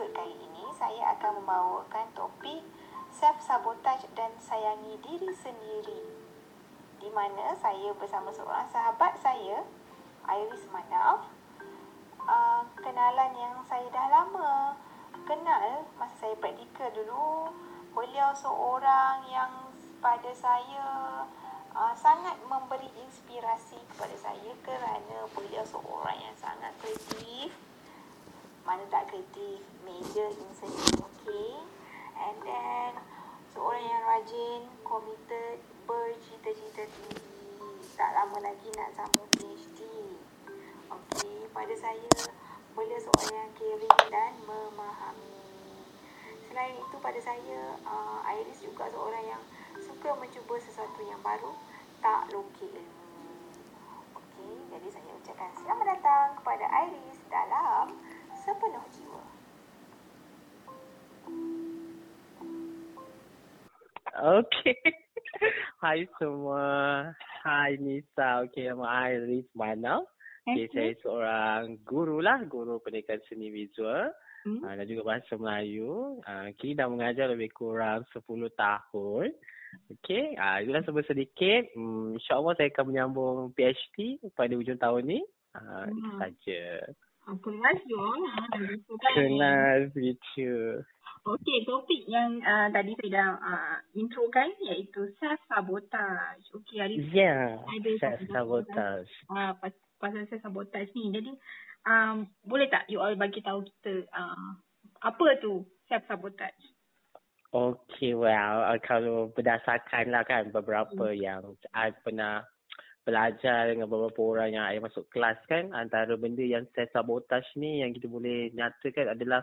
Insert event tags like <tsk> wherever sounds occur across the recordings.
episod kali ini saya akan membawakan topik self-sabotage dan sayangi diri sendiri. Di mana saya bersama seorang sahabat saya, Iris Manaf, uh, kenalan yang saya dah lama kenal masa saya praktikal dulu. Beliau seorang yang pada saya uh, sangat memberi inspirasi kepada saya kerana beliau seorang yang sangat kreatif mana tak kreatif major in seni okay and then seorang yang rajin committed bercita-cita tinggi tak lama lagi nak sambung PhD okay pada saya beliau seorang yang caring dan memahami. Selain itu pada saya uh, Iris juga seorang yang suka mencuba sesuatu yang baru tak lokil ilmu. Okey, jadi saya ucapkan selamat datang kepada Iris dalam sepenuh jiwa. Okay. <laughs> Hai semua. Hai Nisa. Okay, nama Iris Mana. Okay, saya seorang guru lah. Guru pendidikan seni visual. Hmm. Uh, dan juga bahasa Melayu. Uh, kini dah mengajar lebih kurang 10 tahun. Okay, uh, itulah sebut sedikit. Um, InsyaAllah saya akan menyambung PhD pada ujung tahun ni. Uh, hmm. Itu saja. Kelas John. Kelas gitu. Okey, topik yang uh, tadi saya dah uh, intro kan iaitu self-sabotage. Okey, hari yeah, ada self-sabotage. Uh, pas- pasal self-sabotage ni. Jadi, um, boleh tak you all bagi tahu kita uh, apa tu self-sabotage? Okay, well, uh, kalau berdasarkan lah kan beberapa hmm. yang I pernah belajar dengan beberapa orang yang saya masuk kelas kan antara benda yang saya sabotage ni yang kita boleh nyatakan adalah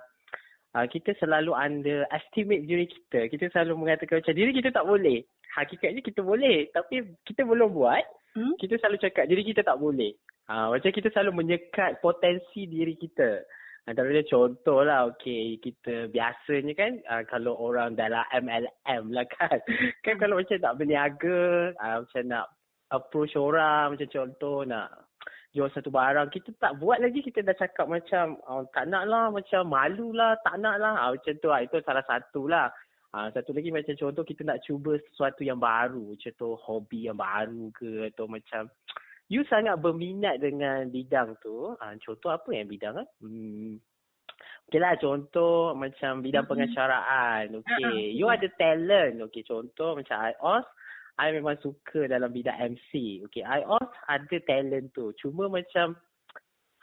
uh, kita selalu underestimate diri kita. Kita selalu mengatakan macam diri kita tak boleh. Hakikatnya kita boleh tapi kita belum buat. Hmm? Kita selalu cakap diri kita tak boleh. Uh, macam kita selalu menyekat potensi diri kita. Antaranya contoh lah, okay, kita biasanya kan uh, kalau orang dalam MLM lah kan. <laughs> kan kalau macam tak berniaga, uh, macam nak approach orang macam contoh nak jual satu barang kita tak buat lagi kita dah cakap macam oh, tak nak lah macam malu lah tak nak lah ha, macam tu lah. itu salah satu lah ha, satu lagi macam contoh kita nak cuba sesuatu yang baru contoh hobi yang baru ke atau macam you sangat berminat dengan bidang tu ha, contoh apa yang bidang kan hmm. Okay lah contoh macam bidang pengacaraan. Okay. You ada talent. Okay contoh macam IOS. I memang suka dalam bidang MC. Okay, I also ada talent tu. Cuma macam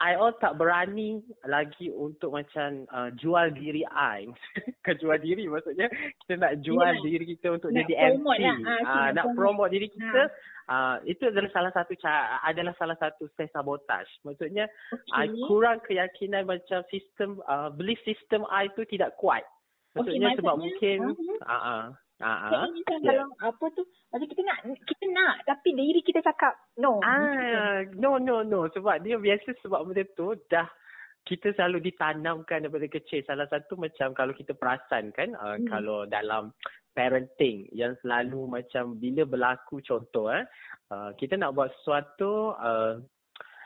I all tak berani lagi untuk macam uh, jual diri I. <laughs> Bukan jual diri maksudnya kita nak jual yeah. diri kita untuk nak jadi MC. Lah. Uh, uh, nak promote diri kita. Uh, itu adalah salah satu cara, adalah salah satu saya sabotage. Maksudnya okay. I kurang keyakinan macam sistem uh, belief system I tu tidak kuat. Maksudnya, okay, sebab mungkin uh-huh. uh-uh. Ah, uh kan yeah. kalau apa tu macam kita nak kita nak tapi diri kita cakap no. Ah, no no no sebab dia biasa sebab benda tu dah kita selalu ditanamkan daripada kecil. Salah satu macam kalau kita perasan kan uh, hmm. kalau dalam parenting yang selalu macam bila berlaku contoh eh uh, kita nak buat sesuatu uh,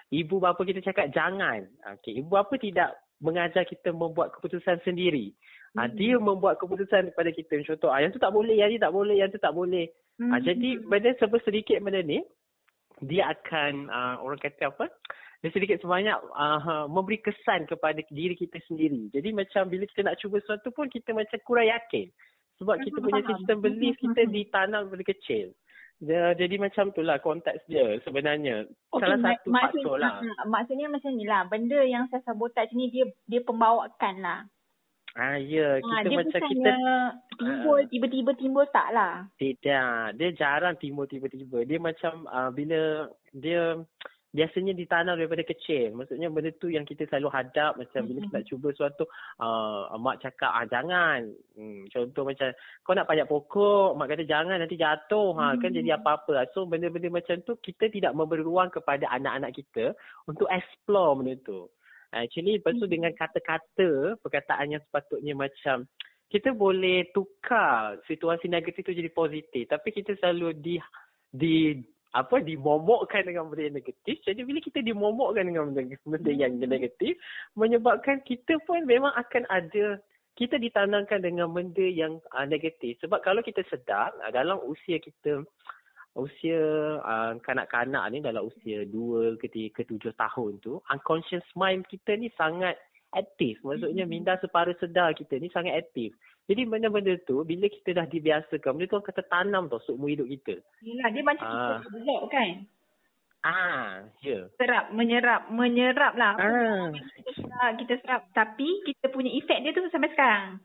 ibu bapa kita cakap jangan. Okey, ibu bapa tidak mengajar kita membuat keputusan sendiri. Ha, dia membuat keputusan kepada kita. Contoh, ah, yang tu tak boleh, yang ni tak boleh, yang tu tak boleh. Hmm. Ha, jadi, benda sebab sedikit benda ni, dia akan, uh, orang kata apa, dia sedikit sebanyak uh, memberi kesan kepada diri kita sendiri. Jadi macam bila kita nak cuba sesuatu pun, kita macam kurang yakin. Sebab kita punya sistem belief kita ditanam dari kecil. Dia, jadi macam tu lah konteks dia sebenarnya. Okay, Salah satu mak- faktor lah. Maksudnya macam ni lah. Benda yang saya sabotage ni dia dia pembawakan lah. Ah ya, kita ha, macam kita timbul uh, tiba-tiba timbul tak lah. Tidak, dia jarang timbul tiba-tiba. Dia macam uh, bila dia biasanya ditanam daripada kecil. Maksudnya benda tu yang kita selalu hadap macam bila kita nak cuba sesuatu uh, mak cakap ah jangan. Hmm, contoh macam kau nak pajak pokok, mak kata jangan nanti jatuh ha kan jadi apa-apa. So benda-benda macam tu kita tidak memberi ruang kepada anak-anak kita untuk explore benda tu. Actually lepas tu dengan kata-kata perkataan yang sepatutnya macam kita boleh tukar situasi negatif tu jadi positif tapi kita selalu di di apa dimomokkan dengan benda yang negatif. Jadi bila kita dimomokkan dengan benda, benda yang Hmm. negatif menyebabkan kita pun memang akan ada kita ditanamkan dengan benda yang uh, negatif. Sebab kalau kita sedar uh, dalam usia kita usia uh, kanak-kanak ni dalam usia 2 ke 3 ke 7 tahun tu unconscious mind kita ni sangat aktif. Maksudnya Mhm. minda separuh sedar kita ni sangat aktif. Jadi benda-benda tu bila kita dah dibiasakan benda tu akan tertanam tau seumur hidup kita. Yelah, dia macam Ah. kita blok kan. Ah, ya. Yeah. Serap, menyerap, menyerap lah. Ah. Kita serap, kita serap. Tapi kita punya efek dia tu sampai sekarang.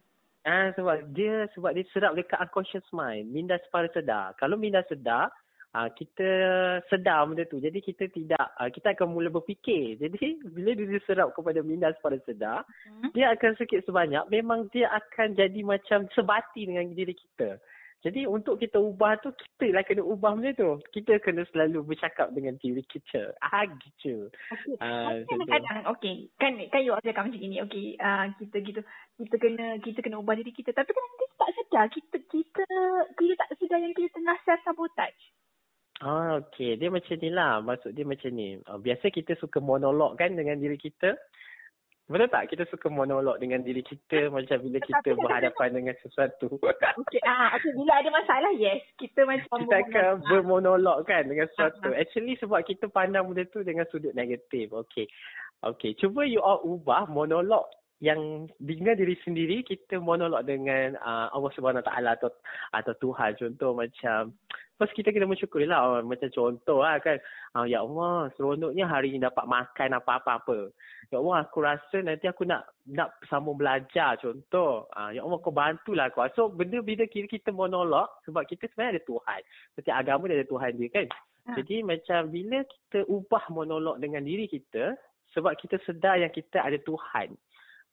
Ah sebab dia sebab dia serap dekat unconscious mind, minda separuh sedar. Kalau minda sedar, ah kita sedar benda tu. Jadi kita tidak ah, kita akan mula berfikir. Jadi bila dia diserap kepada minda separuh sedar, Hmm. dia akan sikit sebanyak memang dia akan jadi macam sebati dengan diri kita. Jadi untuk kita ubah tu kita lah kena ubah benda tu. Kita kena selalu bercakap dengan diri kita. Ah gitu. Okey. Ah, Tapi macam tu. kadang-kadang, okey. Kan, kan you cakap macam ni. Okey, ah, kita gitu. Kita kena kita kena ubah diri kita. Tapi kan kita tak sedar. Kita, kita, kita tak sedar yang kita tengah self-sabotage. Ah, okey. Dia macam ni lah. Maksud dia macam ni. Uh, biasa kita suka monolog kan dengan diri kita. Betul tak? Kita suka monolog dengan diri kita macam bila kita Tetapi berhadapan dengan sesuatu. Okey, ah, okay. Bila ada masalah, yes. Kita macam... <laughs> kita akan bermonolog kan dengan sesuatu. Ah, Actually sebab kita pandang benda tu dengan sudut negatif. Okey. Okey. Cuba you all ubah monolog yang dengan diri sendiri kita monolog dengan uh, Allah Subhanahu Taala atau atau Tuhan. Contoh macam First kita kena bersyukur lah oh, macam contoh lah kan. Oh, ya Allah seronoknya hari ni dapat makan apa-apa-apa. Ya Allah aku rasa nanti aku nak nak sambung belajar contoh. Ah, ya Allah kau bantulah aku. So benda bila kita, kita monolog sebab kita sebenarnya ada Tuhan. Setiap agama dia ada Tuhan dia kan. Ha. jadi macam bila kita ubah monolog dengan diri kita sebab kita sedar yang kita ada Tuhan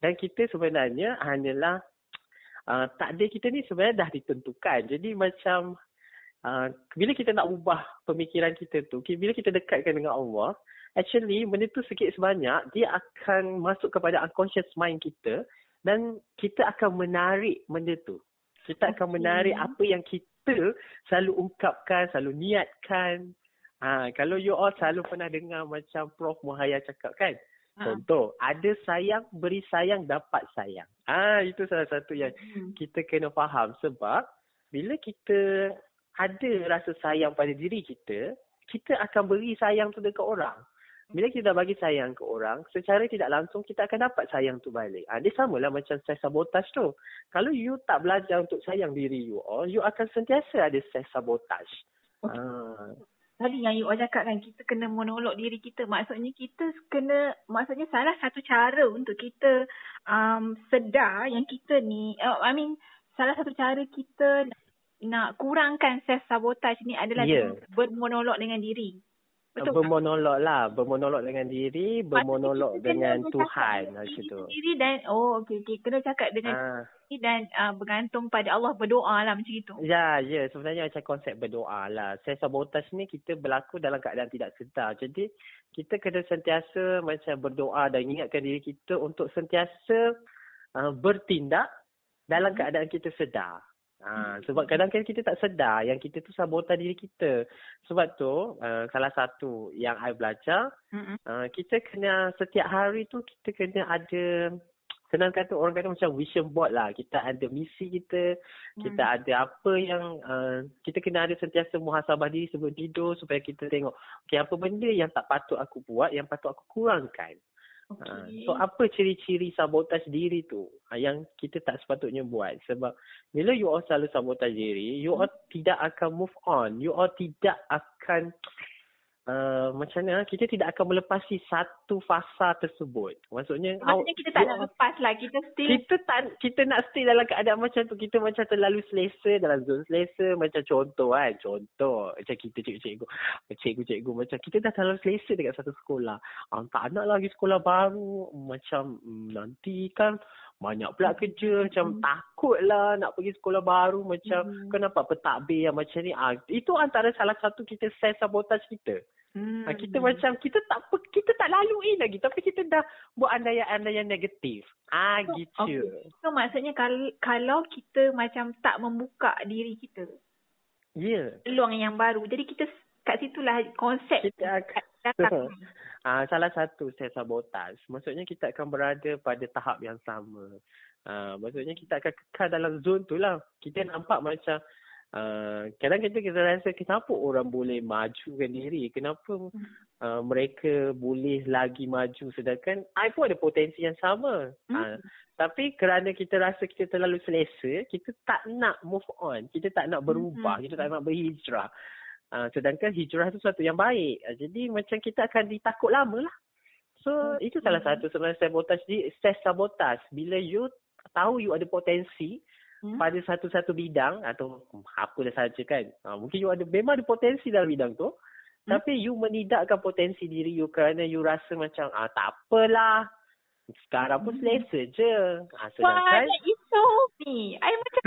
dan kita sebenarnya hanyalah <tsk> uh, takdir kita ni sebenarnya dah ditentukan. Jadi macam uh, bila kita nak ubah pemikiran kita tu, bila kita dekatkan dengan Allah, actually benda tu sikit sebanyak dia akan masuk kepada unconscious mind kita dan kita akan menarik benda tu. Kita akan Okey. menarik apa yang kita selalu ungkapkan, selalu niatkan. Ha, kalau you all selalu pernah dengar macam Prof Muhaya cakap kan, Ah. Contoh, ada sayang, beri sayang, dapat sayang. Ah, itu salah satu yang Hmm. kita kena faham sebab bila kita ada rasa sayang pada diri kita, kita akan beri sayang tu dekat orang. Bila kita dah bagi sayang ke orang, secara tidak langsung kita akan dapat sayang tu balik. Ah, dia samalah macam self sabotage tu. Kalau you tak belajar untuk sayang diri you all, you akan sentiasa ada self sabotage. Okey. Ah, Tadi yang you all cakap kan, kita kena monolog diri kita. Maksudnya kita kena, maksudnya salah satu cara untuk kita um, sedar yang kita ni, uh, I mean, salah satu cara kita nak kurangkan self-sabotage ni adalah Ya. dengan bermonolog dengan diri. Betul tak? bermonolog lah, bermonolog dengan diri, bermonolog Maksudnya dengan Tuhan bercakap macam tu. diri dan, oh okey, okey. Kena cakap dengan Ah. diri dan uh, bergantung pada Allah, berdoa lah macam itu. Ya, ya. Sebenarnya macam konsep berdoa lah. Self sabotage ni kita berlaku dalam keadaan tidak sedar. Jadi, kita kena sentiasa macam berdoa dan ingatkan diri kita untuk sentiasa uh, bertindak dalam keadaan kita sedar. Ha, sebab kadang-kadang kita tak sedar yang kita tu sabotah diri kita. Sebab tu, uh, salah satu yang I belajar, uh, kita kena setiap hari tu kita kena ada senang kata orang kata macam vision board lah. Kita ada misi kita, kita Hmm. ada apa yang uh, kita kena ada sentiasa muhasabah diri sebelum tidur supaya kita tengok okay, apa benda yang tak patut aku buat, yang patut aku kurangkan. Ha, Okey. so apa ciri-ciri sabotaj diri tu ha, yang kita tak sepatutnya buat? Sebab bila you all selalu sabotaj diri you all tidak akan move on. You all tidak akan uh, macam mana kita tidak akan melepasi satu fasa tersebut. Maksudnya Maksudnya kita tak nak lepas lah. Kita still kita tak kita nak stay dalam keadaan macam tu. Kita macam terlalu selesa dalam zon selesa. Macam contoh kan contoh. Macam kita cikgu-cikgu cikgu-cikgu macam kita dah terlalu selesa dekat satu sekolah. Ah, tak nak lagi sekolah baru. Macam mm, nanti kan banyak pula kerja macam Hmm. takut lah nak pergi sekolah baru macam Hmm. kenapa pentadbir yang macam ni ah, itu antara salah satu kita self sabotage kita Hmm. Ah, kita macam kita tak kita tak lalui lagi tapi kita dah buat andaian-andaian negatif. Ah So, gitu. okey. So maksudnya kalau, kalau kita macam tak membuka diri kita Ya. peluang yang baru. Jadi kita kat situlah konsep kita akan <laughs> Ah, salah satu self sabotage. Maksudnya kita akan berada pada tahap yang sama. Ah, maksudnya kita akan kekal dalam zon tu lah. Kita nampak macam uh, kadang kita kita rasa kenapa orang boleh majukan diri? Kenapa uh, mereka boleh lagi maju sedangkan I pun ada potensi yang sama. Hmm. Uh, tapi kerana kita rasa kita terlalu selesa, kita tak nak move on. Kita tak nak berubah. Hmm. Kita tak nak berhijrah. Uh, sedangkan hijrah tu satu yang baik. Uh, jadi macam kita akan ditakut lama lah. So hmm. itu salah satu sebenarnya sabotage di stress sabotage. Bila you tahu you ada potensi hmm. pada satu-satu bidang atau apa dah saja kan. Uh, mungkin you ada memang ada potensi dalam bidang tu. Hmm. Tapi you menidakkan potensi diri you kerana you rasa macam ah tak apalah. Sekarang pun hmm. selesa je. Ha, sedangkan... Wah, you so me. I macam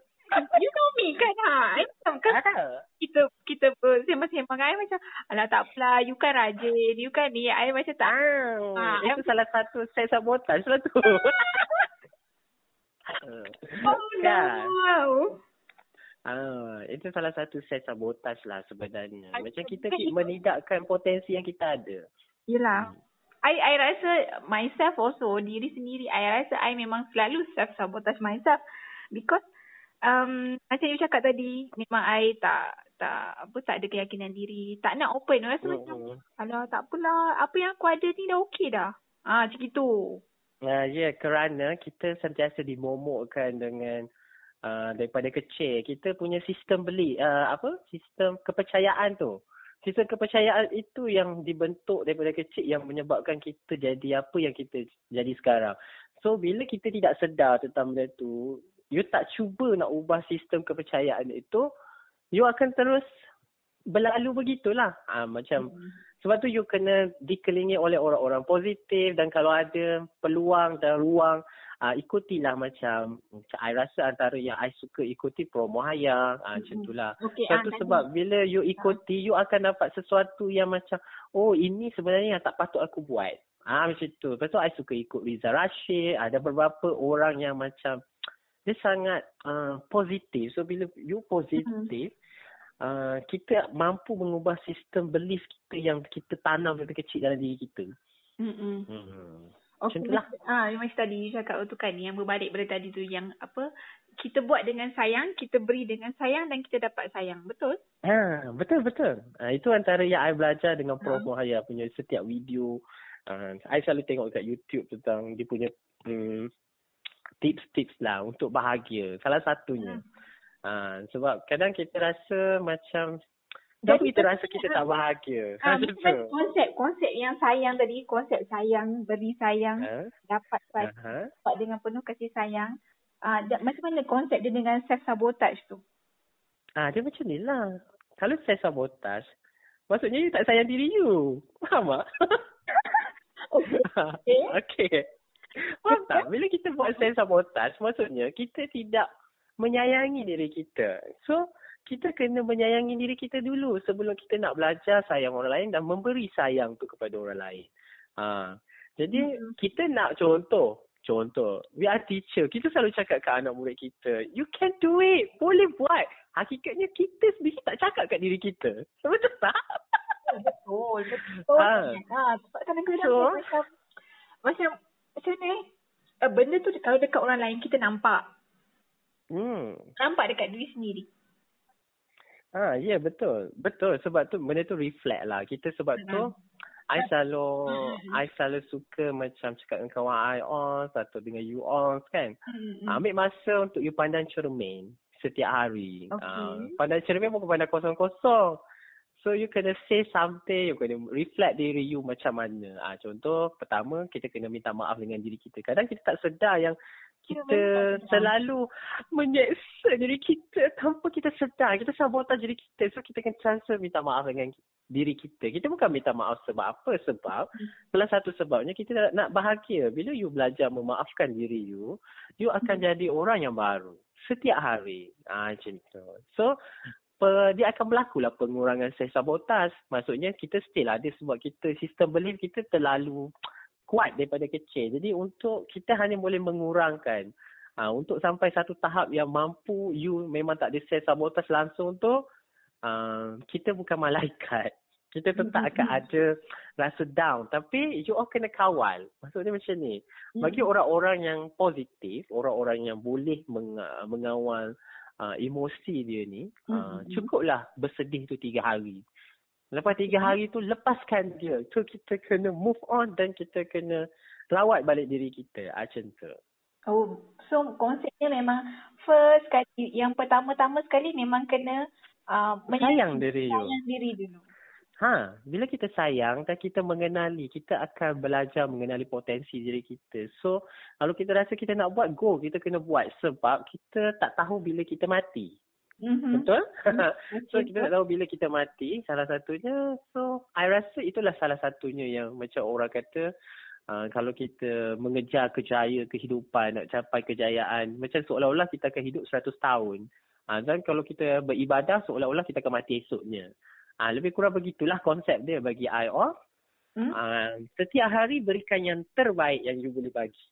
<laughs> you know me kan ha I macam kan kita kita bersembang-sembang I macam alah tak apalah you kan rajin you kan ni I macam tak oh, ha, itu I salah satu saya sabotage lah tu <laughs> oh kan? no Ah, itu salah satu set sabotage lah sebenarnya. Macam kita menidakkan potensi yang kita ada. Yelah. Hmm. I I rasa myself also diri sendiri I rasa I memang selalu self sabotage myself because um, macam you cakap tadi, memang I tak tak apa tak ada keyakinan diri, tak nak open. Rasa uh, macam, alah tak apalah, apa yang aku ada ni dah okey dah. Ah, macam gitu. Uh, ya, yeah, kerana kita sentiasa dimomokkan dengan uh, daripada kecil. Kita punya sistem beli, uh, apa? Sistem kepercayaan tu. Sistem kepercayaan itu yang dibentuk daripada kecil yang menyebabkan kita jadi apa yang kita jadi sekarang. So, bila kita tidak sedar tentang benda tu, you tak cuba nak ubah sistem kepercayaan itu, you akan terus berlalu begitulah. Ha, macam hmm. sebab tu you kena dikelilingi oleh orang-orang positif dan kalau ada peluang dan ruang, uh, ikutilah macam I rasa antara yang I suka ikuti promo hayang, uh, macam hmm. itulah. Okay, Satu uh, sebab tadi. bila you ikuti, you akan dapat sesuatu yang macam, oh ini sebenarnya yang tak patut aku buat. Ah ha, macam tu. Lepas tu I suka ikut Riza Rashid. Ada beberapa orang yang macam dia sangat uh, positif. So bila you positif, mm-hmm. uh, kita mampu mengubah sistem belief kita yang kita tanam dari kecil dalam diri kita. Mm-hmm. Mm-hmm. Okay. Itulah. Ah, macam tadi you cakap tu kan yang berbalik pada tadi tu yang apa kita buat dengan sayang, kita beri dengan sayang dan kita dapat sayang. Betul? Ha, betul betul. Uh, itu antara yang I belajar dengan Prof uh. Muhaya punya setiap video. Uh, I selalu tengok dekat YouTube tentang dia punya um, tips-tips lah untuk bahagia. Salah satunya. Hmm. Uh, sebab kadang kita rasa macam Kenapa kita rasa kita tak bahagia? Ha, konsep konsep yang sayang tadi, konsep sayang, beri sayang, ha? dapat sayang, uh-huh. dapat dengan penuh kasih sayang. Uh, macam mana konsep dia dengan self-sabotage tu? Ah, dia macam ni lah. Kalau self-sabotage, maksudnya you tak sayang diri you. Faham tak? <laughs> <laughs> okay. okay. <laughs> Faham tak? Bila kita buat self sabotage, maksudnya kita tidak menyayangi diri kita. So, kita kena menyayangi diri kita dulu sebelum kita nak belajar sayang orang lain dan memberi sayang tu kepada orang lain. Ha. Jadi, hmm. kita nak contoh. Contoh, we are teacher. Kita selalu cakap ke anak murid kita, you can do it. Boleh buat. Hakikatnya kita sendiri tak cakap kat diri kita. <laughs> Betul tak? Betul. Betul. Ha. ha. Kadang-kadang so, macam, macam macam ni uh, benda tu kalau dekat orang lain kita nampak hmm nampak dekat diri sendiri ah ya yeah, betul betul sebab tu benda tu reflect lah kita sebab uh-huh. tu I selalu uh-huh. I selalu suka macam cakap dengan kawan I on atau dengan you on kan uh-huh. ambil masa untuk you pandang cermin setiap hari okay. uh, pandang cermin bukan pandang kosong-kosong So you kena say something, you kena reflect diri you macam mana. Ah ha, contoh pertama kita kena minta maaf dengan diri kita. Kadang kita tak sedar yang kita selalu menyeksa diri kita tanpa kita sedar. Kita sabotaj diri kita. So kita kena transfer minta maaf dengan diri kita. Kita bukan minta maaf sebab apa? Sebab salah satu sebabnya kita nak bahagia. Bila you belajar memaafkan diri you, you akan hmm. jadi orang yang baru setiap hari. Ah ha, macam tu. So dia akan berlaku lah pengurangan self sabotage. Maksudnya kita still ada sebab kita sistem belief kita terlalu kuat daripada kecil. Jadi untuk kita hanya boleh mengurangkan uh, untuk sampai satu tahap yang mampu you memang tak ada self sabotage langsung tu uh, kita bukan malaikat. Kita tetap akan <laughs> ada rasa down. Tapi you all kena kawal. Maksudnya macam ni. Bagi orang-orang yang positif, orang-orang yang boleh meng, mengawal uh, emosi dia ni, uh, cukuplah bersedih tu tiga hari. Lepas tiga hari tu, lepaskan dia. Tu kita kena move on dan kita kena rawat balik diri kita. Macam tu. Oh, so konsepnya memang first kali, yang pertama-tama sekali memang kena uh, sayang diri you. Sayang diri dulu. Ha, bila kita sayang dan kita mengenali, kita akan belajar mengenali potensi diri kita. So, kalau kita rasa kita nak buat, go. Kita kena buat sebab kita tak tahu bila kita mati. Mm-hmm. Betul? Mm-hmm. <laughs> so, kita tak tahu bila kita mati. Salah satunya, so, I rasa itulah salah satunya yang macam orang kata, uh, kalau kita mengejar kejayaan kehidupan, nak capai kejayaan, macam seolah-olah kita akan hidup 100 tahun. Uh, dan kalau kita beribadah, seolah-olah kita akan mati esoknya. Ah ha, lebih kurang begitulah konsep dia bagi I all. Hmm? Ha, setiap hari berikan yang terbaik yang you boleh bagi.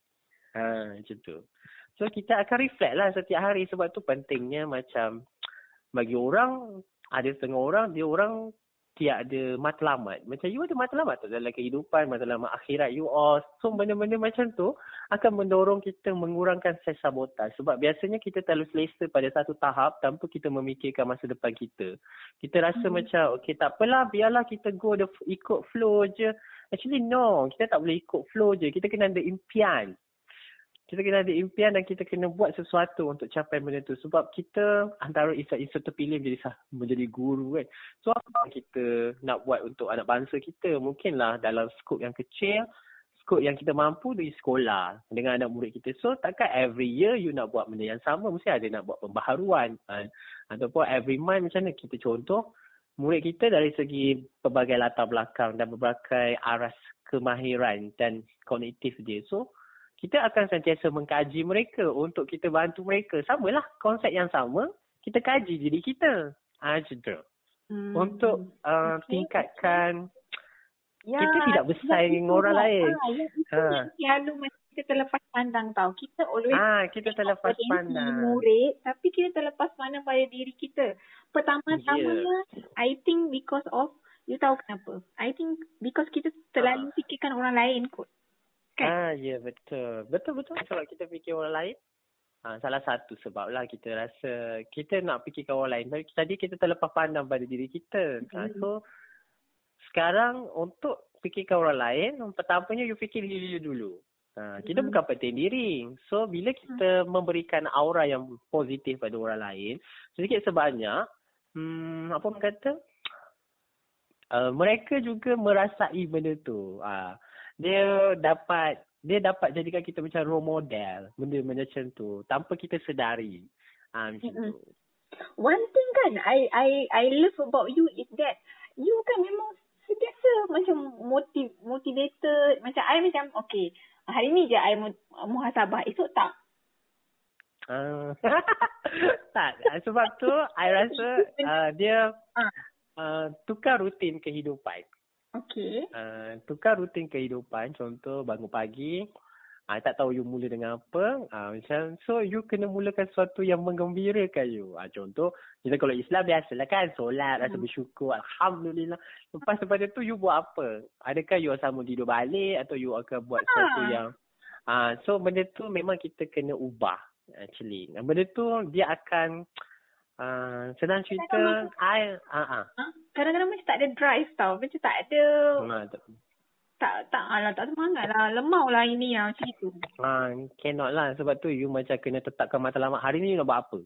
Ha, macam tu. So kita akan reflect lah setiap hari sebab tu pentingnya macam bagi orang, ada setengah orang, dia orang tiada matlamat. Macam you ada matlamat tu dalam kehidupan, matlamat akhirat you all. So benda-benda macam tu akan mendorong kita mengurangkan self sabotage. Sebab biasanya kita terlalu selesa pada satu tahap tanpa kita memikirkan masa depan kita. Kita rasa hmm. macam, okay tak apalah, biarlah kita go the ikut flow je. Actually no, kita tak boleh ikut flow je. Kita kena ada impian kita kena ada impian dan kita kena buat sesuatu untuk capai benda tu. Sebab kita antara isa-isa terpilih menjadi menjadi guru kan. So apa kita nak buat untuk anak bangsa kita? Mungkinlah dalam skop yang kecil, skop yang kita mampu di sekolah dengan anak murid kita. So takkan every year you nak buat benda yang sama. Mesti ada nak buat pembaharuan. Kan? Ataupun every month macam mana kita contoh. Murid kita dari segi pelbagai latar belakang dan berbagai aras kemahiran dan kognitif dia. So kita akan sentiasa mengkaji mereka untuk kita bantu mereka. Sama lah konsep yang sama, kita kaji diri kita. Ah, macam tu. Hmm. Untuk uh, okay. tingkatkan ya, kita tidak bersaing dengan orang lain. Ha, ya, itu ha. yang selalu kita terlepas pandang tau. Kita always ah, kita terlepas pandang. murid, tapi kita terlepas pandang pada diri kita. Pertama-tamanya, yeah. I think because of, you tahu kenapa? I think because kita terlalu ah. fikirkan orang lain kot kan? Ah, ya betul. Betul-betul kalau kita fikir orang lain. Ah, salah satu sebab lah kita rasa kita nak fikirkan orang lain. Tapi tadi kita terlepas pandang pada diri kita. Hmm. Ah, so, sekarang untuk fikirkan orang lain, pertamanya you fikir diri you dulu. Ha, kita hmm. bukan penting diri. So, bila kita hmm. memberikan aura yang positif pada orang lain, sedikit sebanyak, hmm, apa orang kata, uh, mereka juga merasai benda tu. Uh, dia dapat dia dapat jadikan kita macam role model. Benda macam tu. Tanpa kita sedari. Ah uh, macam mm-hmm. tu one thing kan i i i love about you is that you kan memang sentiasa macam motiv motivated. Macam i macam okay hari ni je i muhasabah. Esok tak. Uh, <laughs> tak. Sebab tu i rasa uh, <laughs> dia uh, tukar rutin kehidupan Okey. Uh, tukar rutin kehidupan. Contoh bangun pagi. Uh, tak tahu you mula dengan apa. Uh, macam, so you kena mulakan sesuatu yang menggembirakan you. Uh, contoh, kita kalau Islam biasalah kan. Solat, rasa hmm. bersyukur. Alhamdulillah. Lepas daripada tu you buat apa? Adakah you sama tidur balik atau you akan buat sesuatu yang. Uh, so benda tu memang kita kena ubah. Actually. Benda tu dia akan. Uh, senang cerita, I, uh, uh. Kadang-kadang macam tak ada drive tau. Macam tak ada... Nah, tak, tak, tak, alah, tak semangat lah. Lemau lah ini lah macam itu. Ha, cannot lah. Sebab tu you macam kena tetapkan matlamat. Hari ni you nak buat apa?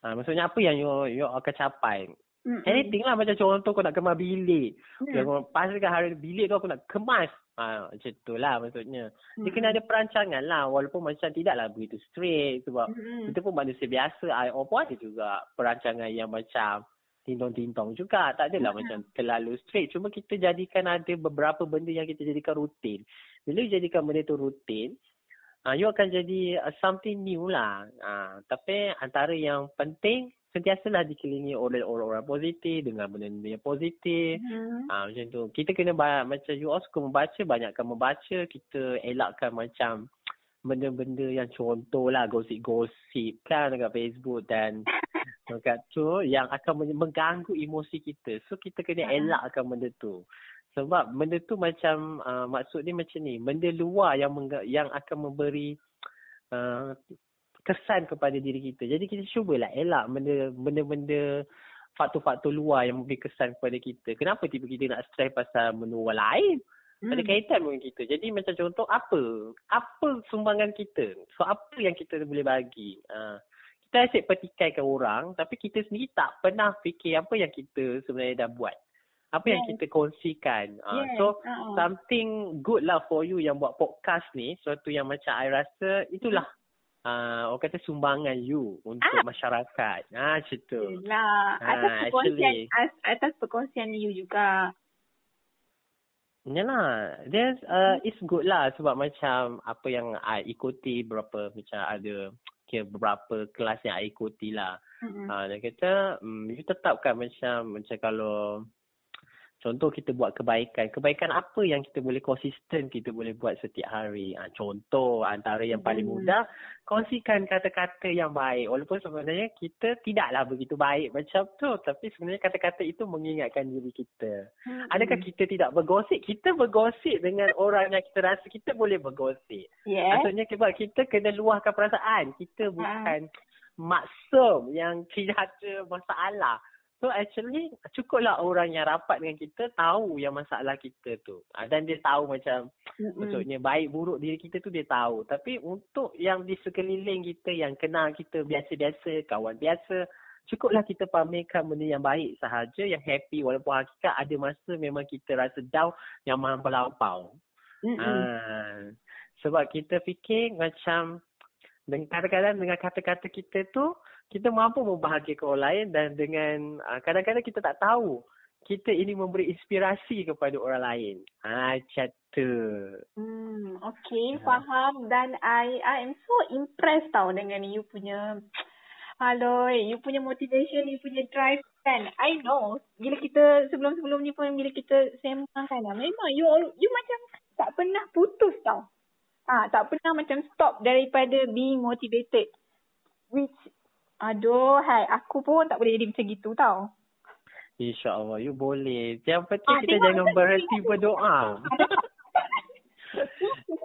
Ha, maksudnya apa yang you, you akan capai? Mm-hmm. Anything lah macam contoh kau nak kemas bilik. Mm. Pastikan hari bilik tu aku nak kemas. Ha, macam tu lah maksudnya. Mm. Dia kena ada perancangan lah. Walaupun macam tidaklah begitu straight. Sebab mm. kita pun manusia biasa. I pun ada juga perancangan yang macam tintong-tintong juga. Tak adalah mm. macam terlalu straight. Cuma kita jadikan ada beberapa benda yang kita jadikan rutin. Bila jadikan benda tu rutin, uh, you akan jadi uh, something new lah. Uh, tapi antara yang penting, sentiasalah dikelilingi oleh orang-orang positif dengan benda-benda yang positif. Hmm. Ha, macam tu. Kita kena macam you all suka membaca, banyakkan membaca. Kita elakkan macam benda-benda yang contoh lah gosip-gosip kan dekat Facebook dan <laughs> Dekat tu yang akan men- mengganggu emosi kita. So kita kena Ha. elakkan benda tu. Sebab benda tu macam uh, maksud dia macam ni, benda luar yang mengga- yang akan memberi uh, kesan kepada diri kita. Jadi kita cubalah elak benda benda-benda faktor-faktor luar yang memberi kesan kepada kita. Kenapa tiba kita nak stres pasal benda orang lain? Hmm. Ada kaitan dengan kita. Jadi macam contoh apa? Apa sumbangan kita? So apa yang kita boleh bagi? Uh, kita asyik petikaikan orang tapi kita sendiri tak pernah fikir apa yang kita sebenarnya dah buat. Apa yang Yes. kita kongsikan. Uh, Yes. So uh-uh. something good lah for you yang buat podcast ni. Suatu yang macam I rasa itulah uh, orang kata sumbangan you untuk Ah. masyarakat. Ah, macam tu. Yelah, atas Ah, perkongsian actually. atas perkongsian you juga. Yalah, there's uh, it's good lah sebab macam apa yang I ikuti berapa macam ada kira beberapa kelas yang I ikuti lah. Mm-mm. Ha, dia kata, um, you tetapkan macam macam kalau contoh kita buat kebaikan. Kebaikan apa yang kita boleh konsisten kita boleh buat setiap hari. Ha, contoh antara yang paling Hmm. mudah, kongsikan kata-kata yang baik. Walaupun sebenarnya kita tidaklah begitu baik macam tu. Tapi sebenarnya kata-kata itu mengingatkan diri kita. Mm-mm. Adakah kita tidak bergosip? Kita bergosip dengan orang yang kita rasa kita boleh bergosip. Yes. Maksudnya kita kena luahkan perasaan. Kita bukan maksum yang tidak ada masalah. So actually cukuplah orang yang rapat dengan kita tahu yang masalah kita tu. Ah, Dan dia tahu macam Mm-mm. maksudnya baik buruk diri kita tu dia tahu. Tapi untuk yang di sekeliling kita yang kenal kita biasa-biasa, kawan biasa, cukuplah kita pamerkan benda yang baik sahaja, yang happy walaupun hakikat ada masa memang kita rasa down yang melampau. Mm-mm. Ah, sebab kita fikir macam dengan kadang-kadang dengan kata-kata kita tu kita mampu membahagiakan orang lain dan dengan uh, kadang-kadang kita tak tahu kita ini memberi inspirasi kepada orang lain. Ah, tu. Hmm, okay, Ya. faham dan I I am so impressed tau dengan you punya Halo, you punya motivation, you punya drive kan. I know bila kita sebelum-sebelum ni pun bila kita sembang kan, memang you you macam tak pernah putus tau. Ah, tak pernah macam stop daripada being motivated. Which aduh, hai, aku pun tak boleh jadi macam gitu tau. InsyaAllah, you boleh. Yang penting Ah, kita jangan berhenti berdoa. <laughs>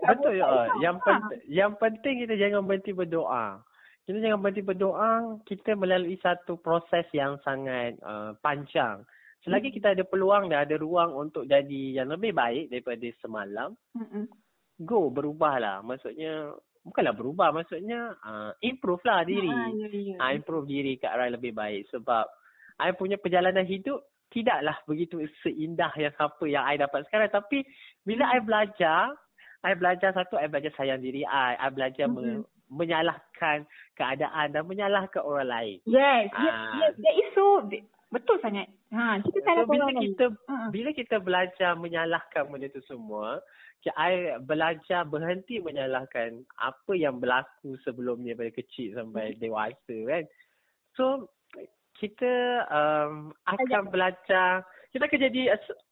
Betul ya. Yang penting yang penting kita jangan berhenti berdoa. Kita jangan berhenti berdoa, kita melalui satu proses yang sangat uh, panjang. Selagi Hmm. kita ada peluang dan ada ruang untuk jadi yang lebih baik daripada semalam, Mm-mm. go berubahlah. Maksudnya bukanlah berubah, maksudnya uh, improve lah diri. Ah, ya, ya. uh, improve diri ke arah lebih baik sebab I punya perjalanan hidup tidaklah begitu seindah yang apa yang I dapat sekarang tapi bila I belajar I belajar satu I belajar sayang diri I I belajar me, menyalahkan keadaan dan menyalahkan orang lain Yes, yes, Ah. yes. That is so betul sangat. Ha, kita salah so bila orang lain. kita Ha. bila kita belajar menyalahkan benda tu semua I belajar berhenti menyalahkan apa yang berlaku sebelumnya dari kecil sampai dewasa kan. So kita um, akan belajar kita akan jadi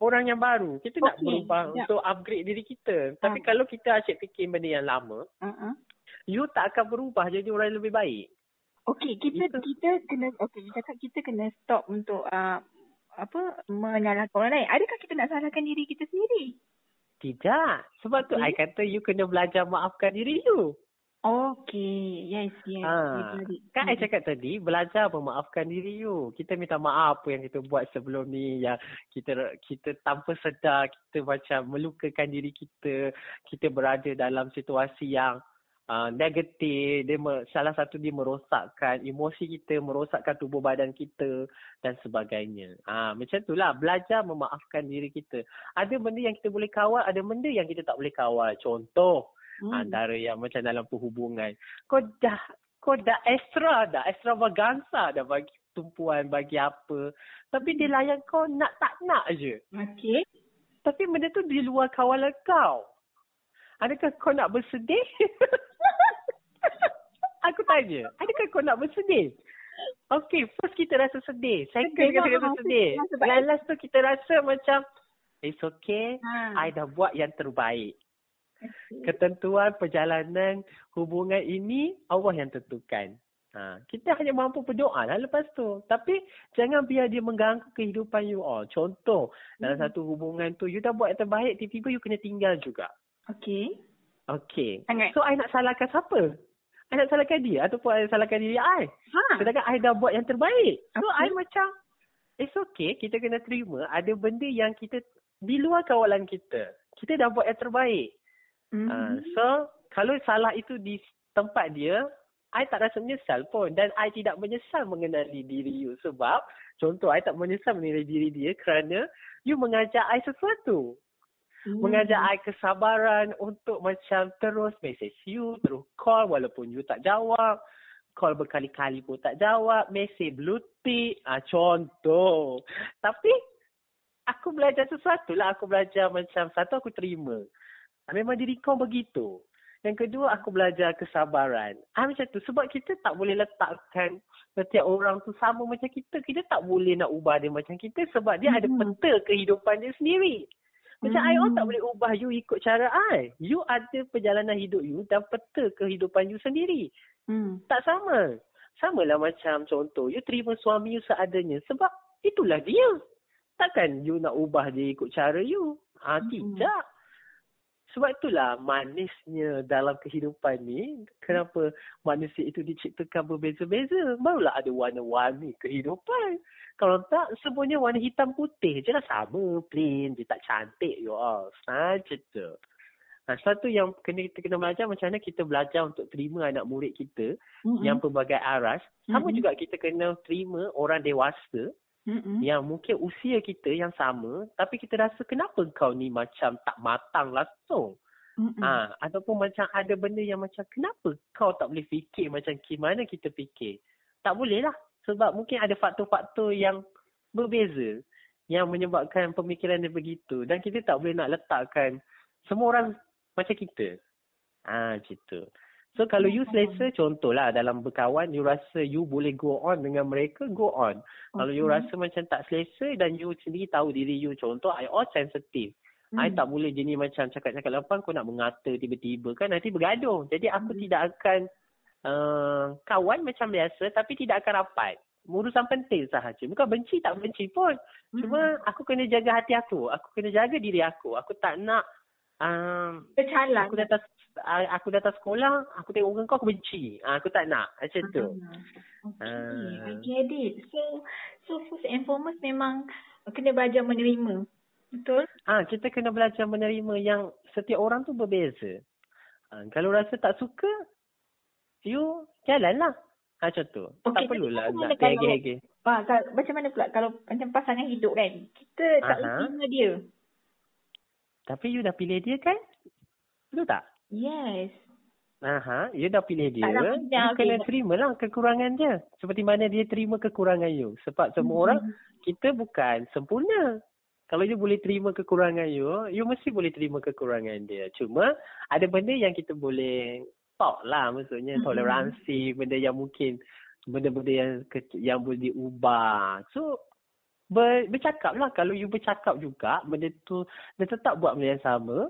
orang yang baru. Kita nak Okey, berubah ya. untuk upgrade diri kita. Tapi Ah. kalau kita asyik fikir benda yang lama, Uh-uh. you tak akan berubah jadi orang yang lebih baik. Okey, kita Itu- kita kena okey, you cakap kita kena stop untuk uh, apa menyalahkan orang lain. Adakah kita nak salahkan diri kita sendiri? Tidak. Sebab tu Okey. I kata you kena belajar maafkan diri you. Okey, yes, yes. Yes. kan I cakap tadi, belajar memaafkan diri you. Kita minta maaf apa yang kita buat sebelum ni yang kita kita tanpa sedar kita macam melukakan diri kita. Kita berada dalam situasi yang uh, negatif. Dia me, salah satu dia merosakkan emosi kita, merosakkan tubuh badan kita dan sebagainya. Ah, macam itulah belajar memaafkan diri kita. Ada benda yang kita boleh kawal, ada benda yang kita tak boleh kawal. Contoh, Hmm. antara yang macam dalam perhubungan. Kau dah kau dah extra dah, extravaganza dah bagi tumpuan, bagi apa. Tapi dia layan kau nak tak nak je. Okey. Tapi benda tu di luar kawalan kau. Adakah kau nak bersedih? <laughs> Aku tanya, adakah kau nak bersedih? Okay, first kita rasa sedih. Second kita lah, rasa sedih. sebab- Last, tu kita rasa macam, it's okay, Ha. I dah buat yang terbaik. Ketentuan perjalanan hubungan ini Allah yang tentukan. Ha, kita hanya mampu berdoa lah lepas tu. Tapi jangan biar dia mengganggu kehidupan you all. Contoh, hmm. dalam satu hubungan tu, you dah buat yang terbaik, tiba-tiba you kena tinggal juga. Okay. Okay. Sangat. So, I nak salahkan siapa? I nak salahkan dia ataupun I salahkan diri I. Ha. Sedangkan I dah buat yang terbaik. So, Okay. I macam, it's okay. Kita kena terima ada benda yang kita, di luar kawalan kita. Kita dah buat yang terbaik. Mm-hmm. Uh, so, kalau salah itu di tempat dia, I tak rasa menyesal pun. Dan I tidak menyesal mengenali diri you. Sebab, contoh, I tak menyesal mengenali diri dia kerana you mengajak I sesuatu. Hmm. Mengajak I kesabaran untuk macam terus message you, terus call walaupun you tak jawab. Call berkali-kali pun tak jawab. Message blue tick. Ah, contoh. Tapi, aku belajar sesuatu lah. Aku belajar macam, satu aku terima. Ah, Memang diri kau begitu. Yang kedua, aku belajar kesabaran. Ah, macam tu. Sebab kita tak boleh letakkan setiap orang tu sama macam kita. Kita tak boleh nak ubah dia macam kita sebab dia ada Hmm. peta kehidupan dia sendiri. Macam Hmm. I orang tak boleh ubah you ikut cara I. You ada perjalanan hidup you dan peta kehidupan you sendiri. Hmm. Tak sama. Samalah macam contoh, you terima suami you seadanya sebab itulah dia. Takkan you nak ubah dia ikut cara you. Ah, Hmm. tidak. Sebab itulah manisnya dalam kehidupan ni, kenapa manusia itu diciptakan berbeza-beza. Barulah ada warna-warni kehidupan. Kalau tak, semuanya warna hitam putih je lah sama, plain. Dia tak cantik you all. Saja tu. Nah, satu yang kena kita kena belajar macam mana kita belajar untuk terima anak murid kita Mm-mm. yang pelbagai aras. Sama Mm-mm. juga kita kena terima orang dewasa Mm-mm. yang mungkin usia kita yang sama tapi kita rasa kenapa kau ni macam tak matang langsung. Mm-mm. Ah, ataupun macam ada benda yang macam kenapa kau tak boleh fikir macam gimana kita fikir. Tak boleh lah. Sebab mungkin ada faktor-faktor yang berbeza yang menyebabkan pemikiran dia begitu. Dan kita tak boleh nak letakkan semua orang macam kita. Ah, gitu. So kalau you selesa, contohlah dalam berkawan, you rasa you boleh go on dengan mereka, go on. Kalau you rasa macam tak selesa dan you sendiri tahu diri you, contoh, I all sensitive. Hmm. I tak boleh jenis macam cakap-cakap lepas kau nak mengata tiba-tiba kan nanti bergaduh. Jadi aku Hmm. tidak akan uh, kawan macam biasa tapi tidak akan rapat. Urusan penting sahaja. Bukan benci tak benci pun. Hmm. Cuma aku kena jaga hati aku. Aku kena jaga diri aku. Aku tak nak um, aku datang uh, aku datang sekolah, aku tengok muka kau aku benci. Uh, aku tak nak. Macam tu. Okay, Ah. I get it. So, so first and foremost memang kena belajar menerima. Betul? Ah, kita kena belajar menerima yang setiap orang tu berbeza. Ah, kalau rasa tak suka, you jalanlah. Ah, macam tu. Okey, tak perlulah nak kalau- gege-gege. Ah, kalau, macam mana pula kalau macam pasangan hidup kan? Kita tak terima dia. Tapi you dah pilih dia kan? Betul tak? Yes. Aha, you dah pilih dia. Tak You kena okey. terimalah kekurangan dia. Seperti mana dia terima kekurangan you. Sebab semua Hmm. orang, kita bukan sempurna. Kalau you boleh terima kekurangan you, you mesti boleh terima kekurangan dia. Cuma, ada benda yang kita boleh talk lah. Maksudnya, Mm-mm. toleransi, benda yang mungkin, benda-benda yang yang boleh diubah. So, ber, bercakap lah. Kalau you bercakap juga, benda tu, dia tetap buat benda yang sama.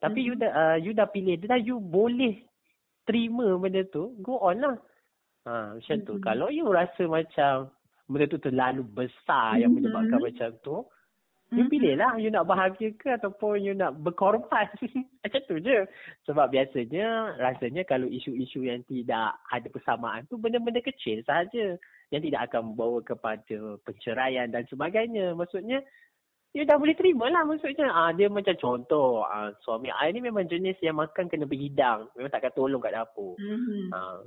Tapi you Mhm. dah uh, you dah pilih dia dah you boleh terima benda tu, go on lah. Ha, macam tu. Mhm. Kalau you rasa macam benda tu terlalu besar yang Mhm. menyebabkan macam tu, you pilih lah you nak bahagia ke ataupun you nak berkorban. <laughs> macam tu je. Sebab biasanya rasanya kalau isu-isu yang tidak ada persamaan tu benda-benda kecil sahaja yang tidak akan membawa kepada penceraian dan sebagainya. Maksudnya you dah boleh terima lah maksudnya. Ah dia macam contoh ah, suami I ni memang jenis yang makan kena berhidang. Memang takkan tolong kat dapur. Mhm. Ha.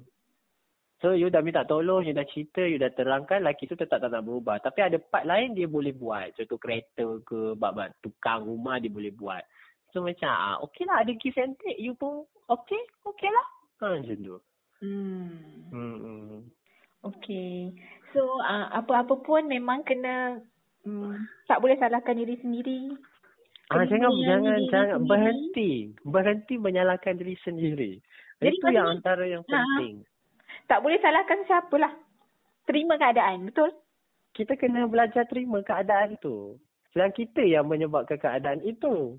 So you dah minta tolong, you dah cerita, you dah terangkan lelaki tu tetap tak nak berubah. Tapi ada part lain dia boleh buat. Contoh kereta ke, bab tukang rumah dia boleh buat. So macam ah okey lah ada give and take. You pun okey, okey lah. Ha macam tu. Hmm. Hmm. Okay. So, uh, apa-apa pun memang kena um, tak boleh salahkan diri sendiri. Ah Kena jangan menyayangi jangan diri jangan sendiri. berhenti. Berhenti menyalahkan diri sendiri. Jadi Itu yang antara yang Ha. penting. Tak boleh salahkan siapa lah. Terima keadaan. Betul? kita kena belajar terima keadaan tu. Dan kita yang menyebabkan keadaan itu.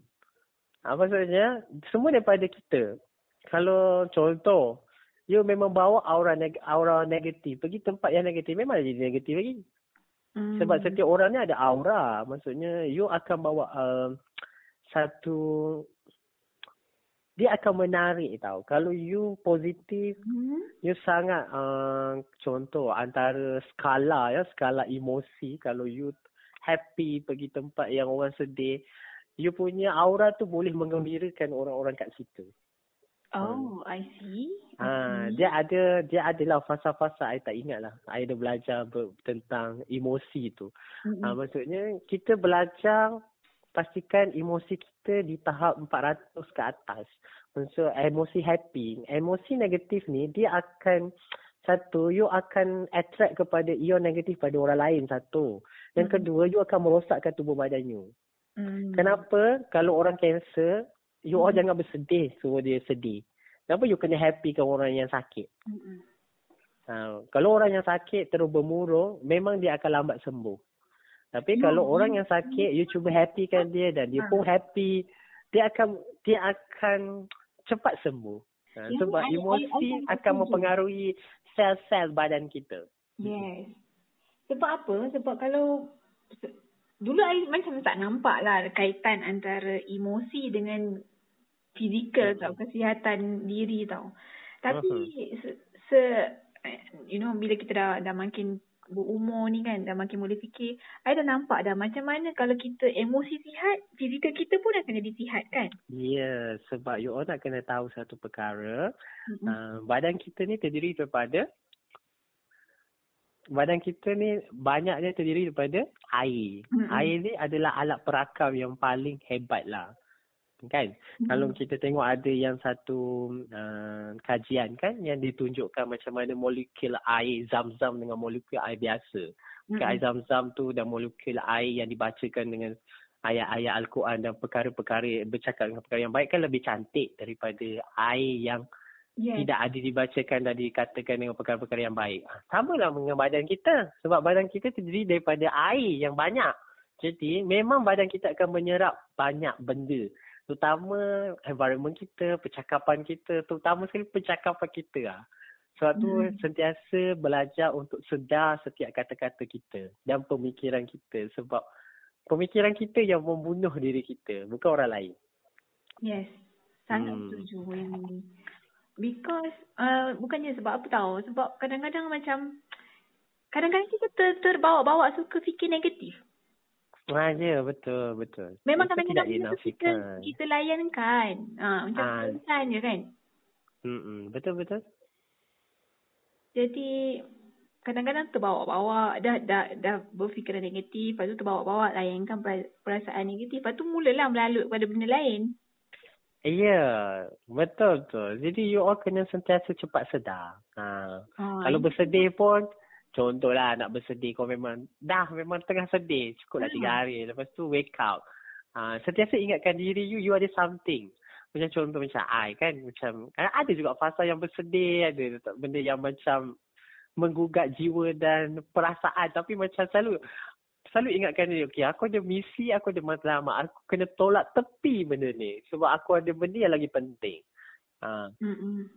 Ha, maksudnya, semua daripada kita. Kalau contoh, you memang bawa aura neg- aura negatif. Pergi tempat yang negatif memang jadi negatif lagi. Hmm. Sebab setiap orang ni ada aura. Maksudnya you akan bawa uh, satu dia akan menarik tau. Kalau you positif, Hmm. you sangat uh, contoh antara skala ya, skala emosi kalau you happy pergi tempat yang orang sedih, you punya aura tu boleh menggembirakan orang-orang kat situ. Oh, I see. Ha, Okay. dia ada dia adalah fasa-fasa I tak ingat lah. I ada belajar ber, tentang emosi tu. Mm-mm. Ha, maksudnya kita belajar pastikan emosi kita di tahap 400 ke atas. Maksud emosi happy, emosi negatif ni dia akan satu, you akan attract kepada ion negatif pada orang lain satu. Yang Hmm. kedua, you akan merosakkan tubuh badan you. Hmm. Kenapa? Kalau orang cancer, you all Hmm. jangan bersedih suruh dia sedih. Kenapa you kena happy kan orang yang sakit? Mm-mm. Ha, kalau orang yang sakit terus bermurung, memang dia akan lambat sembuh. Tapi Hmm. kalau orang yang sakit, you cuba happykan dia dan dia pun happy, dia akan dia akan cepat sembuh. Ha, Ya, sebab I- I- I emosi sangat akan setuju. mempengaruhi sel-sel badan kita. Yes. Sebab apa? Sebab kalau dulu I macam tak nampak lah kaitan antara emosi dengan fizikal tau, kesihatan diri tau. Tapi se, se you know bila kita dah dah makin berumur ni kan, dah makin boleh fikir, I dah nampak dah macam mana kalau kita emosi sihat, fizikal kita pun akan jadi sihat kan? Ya, sebab you all nak kena tahu satu perkara, Mm-mm. uh, badan kita ni terdiri daripada badan kita ni banyaknya terdiri daripada air. Mm-mm. Air ni adalah alat perakam yang paling hebat lah. Kan? Mm-mm. Kalau kita tengok ada yang satu uh, kajian kan yang ditunjukkan macam mana molekul air zam-zam dengan molekul air biasa. Mm-mm. Air zam-zam tu dan molekul air yang dibacakan dengan ayat-ayat Al-Quran dan perkara-perkara bercakap dengan perkara yang baik kan lebih cantik daripada air yang yes. tidak ada dibacakan dan dikatakan dengan perkara-perkara yang baik. Ah, Sama lah dengan badan kita. Sebab badan kita terdiri daripada air yang banyak. Jadi memang badan kita akan menyerap banyak benda. Terutama environment kita, percakapan kita, terutama sekali percakapan kita lah. Sebab tu Hmm. sentiasa belajar untuk sedar setiap kata-kata kita dan pemikiran kita. Sebab pemikiran kita yang membunuh diri kita, bukan orang lain. Yes, sangat Hmm. setuju yang. Because uh, bukannya sebab apa tahu, sebab kadang-kadang macam kadang-kadang kita ter, terbawa-bawa suka fikir negatif. Ha, ya, betul, betul. Memang kadang-kadang kita, kita dinafikan. kita layankan. Ah, macam Ah. je kan. Mm-mm, betul, betul. Jadi kadang-kadang terbawa-bawa dah dah dah berfikiran negatif, lepas tu terbawa-bawa layankan pera- perasaan negatif, lepas tu mulalah melalut pada benda lain. Ya, betul betul. Jadi you all kena sentiasa cepat sedar. Ha. Ah, Kalau bersedih pun, contohlah nak bersedih kau memang dah memang tengah sedih, cukuplah Hmm. tiga hari. Lepas tu wake up. Ha, sentiasa ingatkan diri you, you ada something. Macam contoh macam I kan, macam kan ada juga fasa yang bersedih, ada benda yang macam menggugat jiwa dan perasaan tapi macam selalu selalu ingatkan dia, okay, aku ada misi, aku ada matlamat, aku kena tolak tepi benda ni sebab aku ada benda yang lagi penting. Ha. Mm-mm.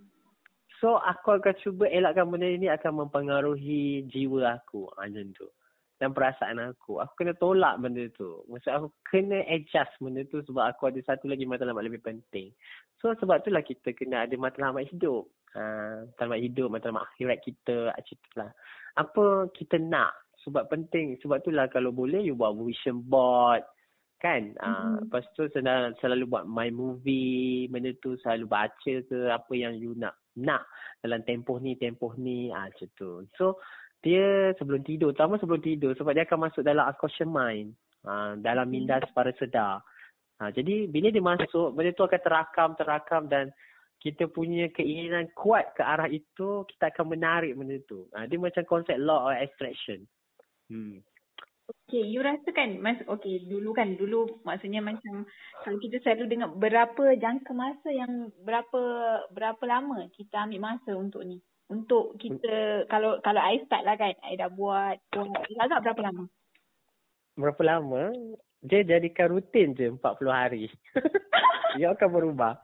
So aku akan cuba elakkan benda ini akan mempengaruhi jiwa aku ha, macam tu. Dan perasaan aku. Aku kena tolak benda tu. Maksud aku kena adjust benda tu sebab aku ada satu lagi matlamat lebih penting. So sebab itulah kita kena ada matlamat hidup. Ha, matlamat hidup, matlamat akhirat kita, macam itulah. Apa kita nak. Sebab penting. Sebab itulah kalau boleh you buat vision board. Kan? Ah, Mhm. lepas tu selalu, selalu buat my movie. Benda tu selalu baca ke apa yang you nak nak dalam tempoh ni, tempoh ni, ah macam tu. So, dia sebelum tidur, terutama sebelum tidur sebab dia akan masuk dalam unconscious mind. Ah, dalam minda separa sedar. Ha, jadi bila dia masuk, benda tu akan terakam, terakam dan kita punya keinginan kuat ke arah itu, kita akan menarik benda tu. Ha, dia macam konsep law of attraction. Hmm. Okay, you rasa kan, mas, okay, dulu kan, dulu maksudnya macam kalau kita selalu dengar berapa jangka masa yang berapa berapa lama kita ambil masa untuk ni. Untuk kita, kalau kalau I start lah kan, I dah buat, buat agak berapa lama? Berapa lama? Dia jadikan rutin je 40 hari. <laughs> dia akan berubah.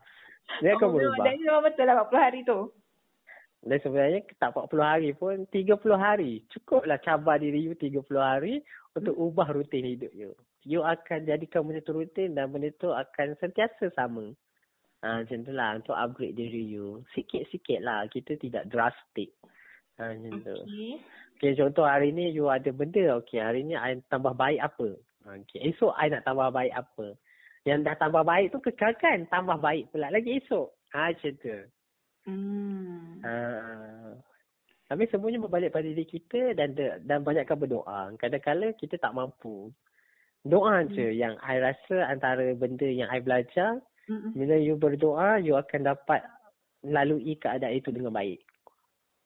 Dia akan Oh, berubah. Jadi memang betul lah 40 hari tu. Dan sebenarnya tak 40 hari pun 30 hari. Cukuplah cabar diri you 30 hari untuk hmm. ubah rutin hidup you. You akan jadikan benda tu rutin dan benda tu akan sentiasa sama. Ha, macam tu lah untuk upgrade diri you. Sikit-sikit lah. Kita tidak drastic. Ha, macam tu. Okay. okay. contoh hari ni you ada benda. Okay, hari ni I tambah baik apa. Okay, esok I nak tambah baik apa. Yang dah tambah baik tu kekalkan. Tambah baik pula lagi esok. Ha, macam tu. Hmm. Ha, tapi semuanya berbalik pada diri kita dan dan banyakkan berdoa. Kadang-kadang kita tak mampu. Doa hmm. je yang I rasa antara benda yang I belajar Mm-mm. Bila you berdoa, you akan dapat lalui keadaan itu dengan baik.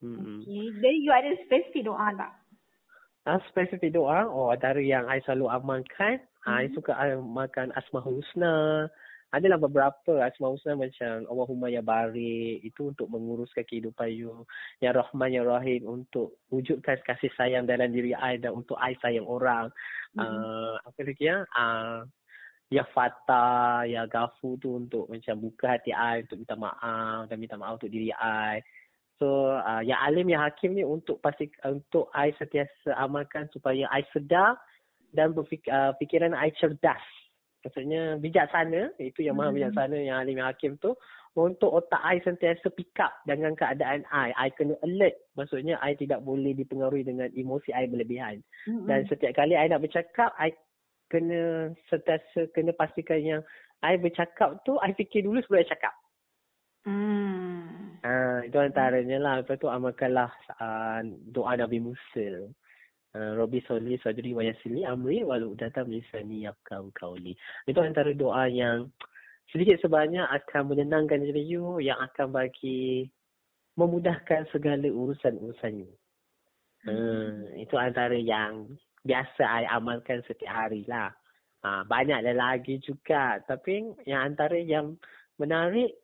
Mm-mm. Okay. Then you ada spesifik doa tak? Ah, spesifik doa, oh antara yang I selalu amalkan, mm-hmm. I suka amalkan Asmaul Husna. Adalah beberapa Asmaul Husna macam Allahumma ya barik, itu untuk menguruskan kehidupan you. Ya Rahman ya Rahim, untuk wujudkan kasih sayang dalam diri I dan untuk I sayang orang. Mm-hmm. Uh, apa lagi ya? Uh, Ya Fatah, Ya Gafu tu untuk macam buka hati I untuk minta maaf dan minta maaf untuk diri I. So, uh, Ya Alim, Ya Hakim ni untuk pasti untuk I setiasa amalkan supaya I sedar dan berfik, uh, fikiran I cerdas. Maksudnya bijaksana, itu yang maha hmm. bijaksana yang Alim, Ya Hakim tu. Untuk otak I sentiasa pick up dengan keadaan I. I kena alert. Maksudnya I tidak boleh dipengaruhi dengan emosi I berlebihan. Mm-hmm. Dan setiap kali I nak bercakap, I kena sentiasa kena pastikan yang I bercakap tu I fikir dulu sebelum I cakap. Hmm. Ha, itu antaranya lah. Lepas tu amalkanlah uh, doa Nabi Musa. Uh, Robi Soli Sadri wa Yasili Amri walau datang lisani yakau kauli. Itu antara doa yang sedikit sebanyak akan menenangkan diri you yang akan bagi memudahkan segala urusan-urusan you. Hmm. Uh, itu antara yang biasa I amalkan setiap hari lah. Ha, banyak lagi juga. Tapi yang antara yang menarik,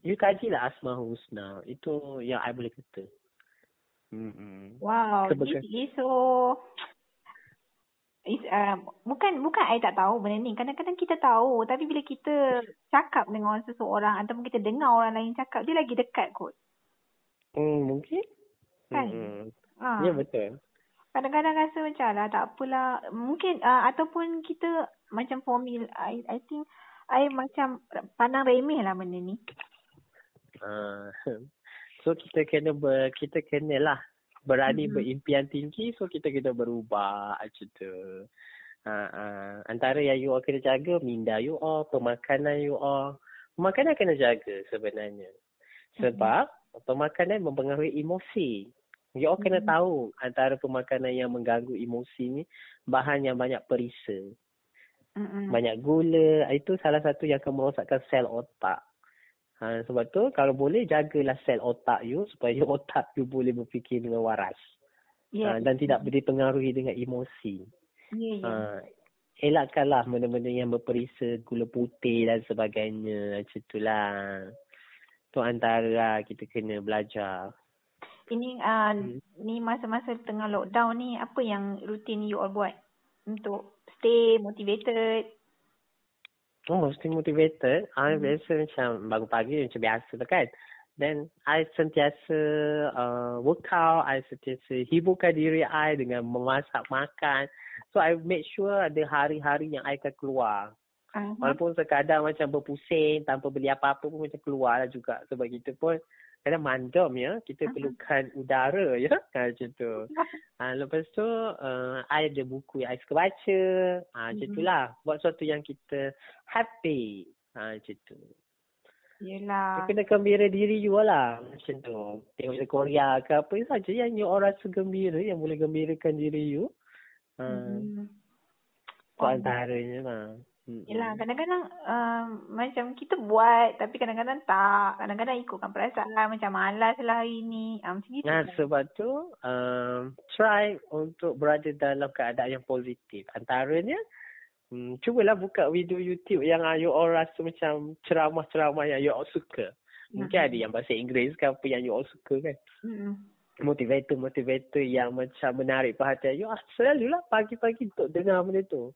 you kajilah Asma Husna. Itu yang I boleh kata. Mm-hmm. Wow, Sebagai... this is so... Is, uh, bukan bukan I tak tahu benda ni. Kadang-kadang kita tahu. Tapi bila kita cakap dengan seseorang ataupun kita dengar orang lain cakap, dia lagi dekat kot. Hmm, mungkin. Kan? Hmm. Ha. Ya, betul kadang-kadang rasa macam lah tak apalah mungkin uh, ataupun kita macam formil I I think I macam pandang remeh lah benda ni. Uh, <laughs> so kita kena ber, kita kena lah berani mm-hmm. berimpian tinggi so kita kena berubah macam tu. Uh, uh, antara yang you all kena jaga minda you all, pemakanan you all. Pemakanan kena jaga sebenarnya. Sebab mm-hmm. pemakanan mempengaruhi emosi. You all kena hmm. tahu antara pemakanan yang mengganggu emosi ni bahan yang banyak perisa. Mm-mm. Banyak gula, itu salah satu yang akan merosakkan sel otak. Ha, sebab tu kalau boleh jagalah sel otak you supaya <laughs> otak you boleh berfikir dengan waras. Yeah. Ha, dan tidak dipengaruhi dengan emosi. Yeah, yeah. Ha, elakkanlah benda-benda yang berperisa, gula putih dan sebagainya. Macam itulah. Tu antara kita kena belajar. Ini uh, hmm. ni masa-masa tengah lockdown ni apa yang rutin you all buat untuk stay motivated? Oh, stay motivated. Hmm. I biasa macam bangun pagi macam biasa tu kan. Then I sentiasa uh, workout, I sentiasa hiburkan diri I dengan memasak makan. So I make sure ada hari-hari yang I akan keluar. Uh-huh. Walaupun sekadar macam berpusing tanpa beli apa-apa pun macam keluar lah juga. Sebab kita pun kadang mandam ya kita perlukan udara ya <laughs> ha, macam tu <laughs> ha, lepas tu uh, I ada buku yang I suka baca ha, macam tu lah buat sesuatu yang kita happy ha, macam tu Yelah. Kena gembira diri you lah. Macam tu. Tengok Korea ke apa saja yang you orang rasa gembira. Yang boleh gembirakan diri you. Ha. Hmm. Itu antaranya lah. Yelah kadang-kadang um, macam kita buat tapi kadang-kadang tak. Kadang-kadang ikutkan perasaan macam malas lah hari ni. Um, macam gitu. Nah, sebab tu um, try untuk berada dalam keadaan yang positif. Antaranya um, cubalah buka video YouTube yang you all rasa macam ceramah-ceramah yang you all suka. Mungkin mm-hmm. ada yang bahasa Inggeris ke apa yang you all suka kan. Mm-hmm. Motivator-motivator yang macam menarik perhatian you. Ah, selalulah pagi-pagi untuk dengar benda tu.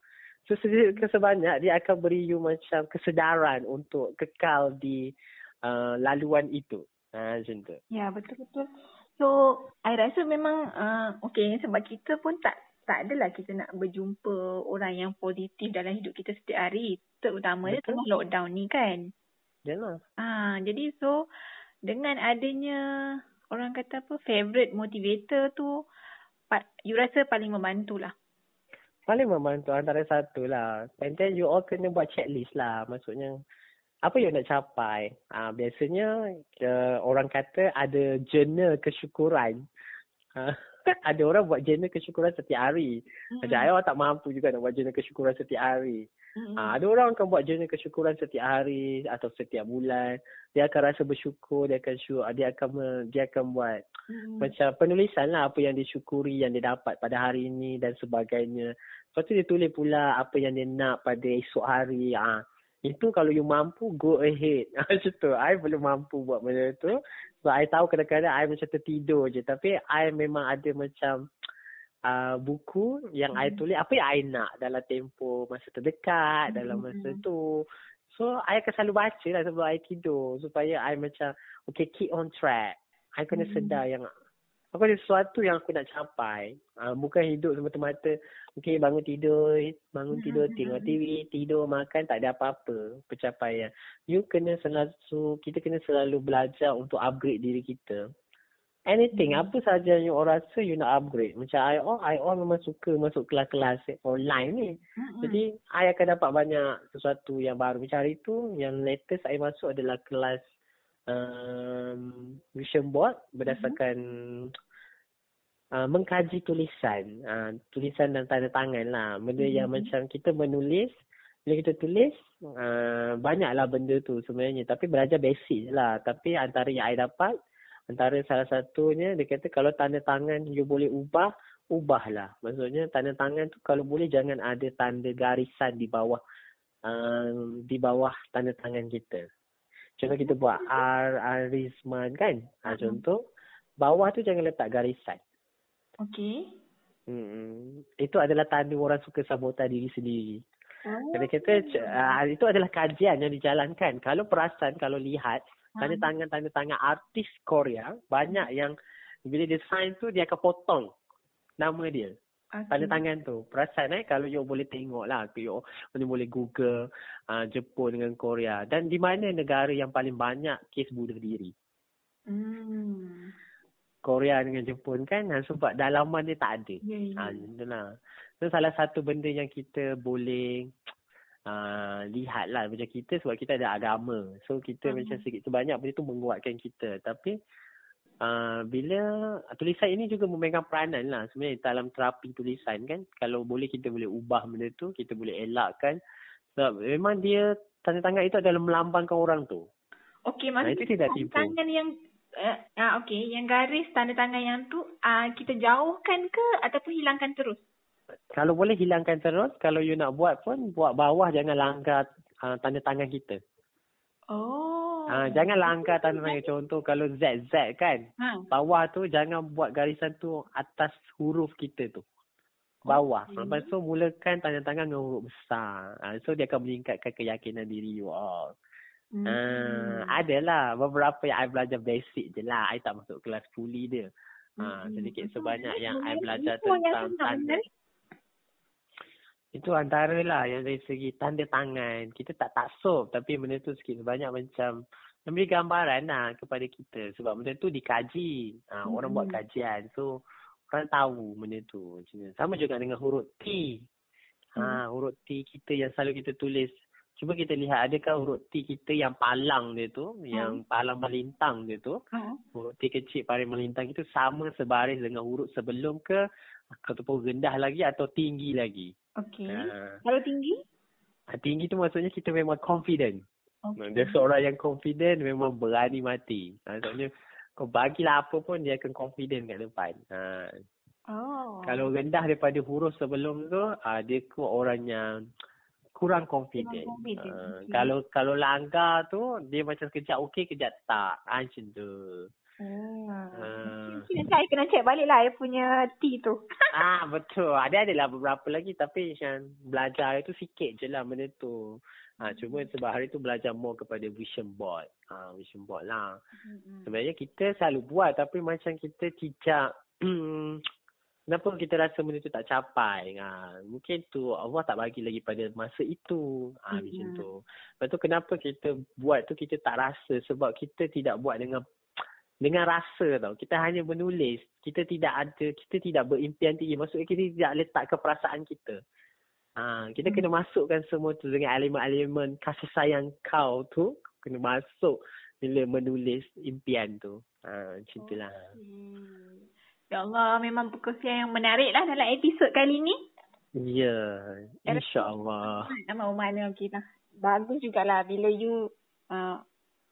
So sebanyak dia akan beri you macam kesedaran untuk kekal di uh, laluan itu. Ha, macam tu. Ya, betul-betul. So, I rasa memang uh, okay sebab kita pun tak tak adalah kita nak berjumpa orang yang positif dalam hidup kita setiap hari. Terutamanya Betul. tengah lockdown ni kan. Yalah. Ah, jadi so dengan adanya orang kata apa favorite motivator tu you rasa paling membantu lah. Paling membantu antara satu lah. And then you all kena buat checklist lah. Maksudnya, apa yang nak capai? Ah, biasanya, uh, orang kata ada journal kesyukuran. Ah, <laughs> ada orang buat journal kesyukuran setiap hari. Macam Mm-mm. saya orang tak mampu juga nak buat journal kesyukuran setiap hari. Mm-mm. Ah, ada orang akan buat journal kesyukuran setiap hari atau setiap bulan. Dia akan rasa bersyukur, dia akan syuk, dia akan me- dia akan buat Mm-mm. macam penulisan lah apa yang disyukuri yang dia dapat pada hari ini dan sebagainya. Lepas tu dia tulis pula apa yang dia nak pada esok hari. Ah, itu kalau you mampu, go ahead. <laughs> Macam tu. I belum mampu buat benda tu. So, I tahu kadang-kadang I macam tertidur je. Tapi I memang ada macam uh, buku yang I Hmm. tulis apa yang I nak dalam tempoh masa terdekat, dalam Hmm, masa hmm. tu. So, I akan selalu baca lah sebelum I tidur. Supaya I macam, okay, keep on track. I kena Hmm. sedar yang aku ada sesuatu yang aku nak capai. Uh, bukan hidup semata-mata, okay, bangun tidur, bangun Hmm, tidur, tengok. TV, tidur, makan, tak ada apa-apa pencapaian. You kena selalu, kita kena selalu belajar untuk upgrade diri kita. Anything, Hmm. apa saja yang orang rasa you nak upgrade. Macam I all, I all memang suka masuk kelas-kelas online ni. Mm-mm. Jadi, I akan dapat banyak sesuatu yang baru. Macam hari tu, yang latest I masuk adalah kelas um, vision board berdasarkan uh, mengkaji tulisan. Uh, tulisan dan tanda tangan lah. Benda yang macam kita menulis, bila kita tulis, uh, banyaklah benda tu sebenarnya. Tapi belajar basic je lah. Tapi antara yang I dapat, antara salah satunya, dia kata kalau tanda tangan you boleh ubah, ubahlah. Maksudnya tanda tangan tu kalau boleh jangan ada tanda garisan di bawah uh, di bawah tanda tangan kita. Contoh kita buat R, R Rizman kan? Ha, Mhm. contoh, bawah tu jangan letak garisan. Okay. Hmm. Itu adalah tanda orang suka sabotah diri sendiri. Oh. Dia kata uh, itu adalah kajian yang dijalankan. Kalau perasan, kalau lihat, tanda Ah. tangan-tanda tangan artis Korea, banyak yang bila dia sign tu, dia akan potong nama dia. Okay. Tanda tangan tu. Perasan eh kalau you boleh tengok lah. You, you boleh google uh, Jepun dengan Korea. Dan di mana negara yang paling banyak kes bunuh diri? Hmm. Korea dengan Jepun kan. Sebab dalaman dia tak ada. Ya, ya. Ha, itulah. Itu salah satu benda yang kita boleh uh, lihat lah macam kita sebab kita ada agama. So kita Hmm. macam sikit sebanyak benda tu menguatkan kita. Tapi uh, bila tulisan ini juga memegang peranan lah sebenarnya dalam terapi tulisan kan. Kalau boleh kita boleh ubah benda tu, kita boleh elakkan. Sebab memang dia tanda tangan itu adalah melambangkan orang tu. Okey, Nah, maksudnya tidak tanda tipu. tangan yang uh, ah okey, yang garis tanda tangan yang tu uh, kita jauhkan ke ataupun hilangkan terus? Kalau boleh hilangkan terus, kalau you nak buat pun buat bawah jangan langgar uh, tanda tangan kita. Oh. Ah, jangan langgar tanda tangan. Contoh kalau ZZ kan. Ha. Bawah tu jangan buat garisan tu atas huruf kita tu. Bawah. Okey. Lepas tu mulakan tanda tangan dengan huruf besar. Ah, so dia akan meningkatkan keyakinan diri you all. Hmm. Ah, adalah beberapa yang I belajar basic je lah. I tak masuk kelas fully dia. Hmm. sedikit sebanyak yang I belajar tentang tanda. menarik. Itu antara lah yang dari segi tanda tangan. Kita tak taksub tapi benda tu sikit sebanyak macam memberi gambaran lah kepada kita. Sebab benda tu dikaji. Ha, Hmm. Orang buat kajian. So, orang tahu benda tu. Sama juga dengan huruf T. Ha, huruf T kita yang selalu kita tulis. Cuba kita lihat adakah huruf T kita yang palang dia tu. Yang palang melintang dia tu. Ha. Huruf T kecil paling melintang itu sama sebaris dengan huruf sebelum ke ataupun rendah lagi atau tinggi lagi. Okey. Ha. Kalau tinggi? Ha, tinggi tu maksudnya kita memang confident. Okey. Dia seorang yang confident memang berani mati. Ha, maksudnya kau bagilah apa pun dia akan confident kat depan. Ha. Oh. Kalau rendah daripada huruf sebelum tu, ha, dia ke orang yang kurang confident. Kurang confident, Ha, okey. Kalau kalau langgar tu dia macam kejap okey kejap tak. Ha, macam tu. Oh. Ha, Mungkin I kena check balik lah I punya T tu. <laughs> ah betul. Ada adalah beberapa lagi tapi yang belajar itu sikit je lah benda tu. Ha, cuma sebab hari tu belajar more kepada vision board. Ha, vision board lah. Mm-mm. Sebenarnya kita selalu buat tapi macam kita tidak <clears throat> kenapa kita rasa benda tu tak capai. Ha, mungkin tu Allah tak bagi lagi pada masa itu. Ha, Mm-mm. macam tu. Lepas tu kenapa kita buat tu kita tak rasa sebab kita tidak buat dengan dengan rasa tau. Kita hanya menulis. Kita tidak ada, kita tidak berimpian tinggi. Maksudnya kita tidak letak ke perasaan kita. Ha, kita Hmm. kena masukkan semua tu dengan elemen-elemen kasih sayang kau tu. Kena masuk bila menulis impian tu. Ha, macam tu lah. Ya Allah, memang perkongsian yang menarik lah dalam episod kali ni. Ya, insyaAllah. Nama mana okey lah. Bagus jugalah bila you uh,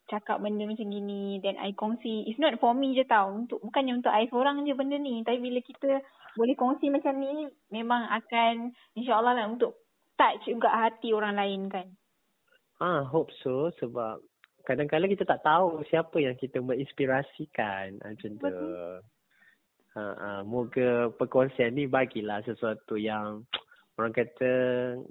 cakap benda macam gini then I kongsi. It's not for me je tau. Untuk bukannya untuk I seorang je benda ni. Tapi bila kita boleh kongsi macam ni memang akan insyaAllah lah untuk touch juga hati orang lain kan. Ah, hope so sebab kadang-kadang kita tak tahu siapa yang kita menginspirasikan Ah, macam tu. Betul. Ha, ha, moga perkongsian ni bagilah sesuatu yang <tsk> orang kata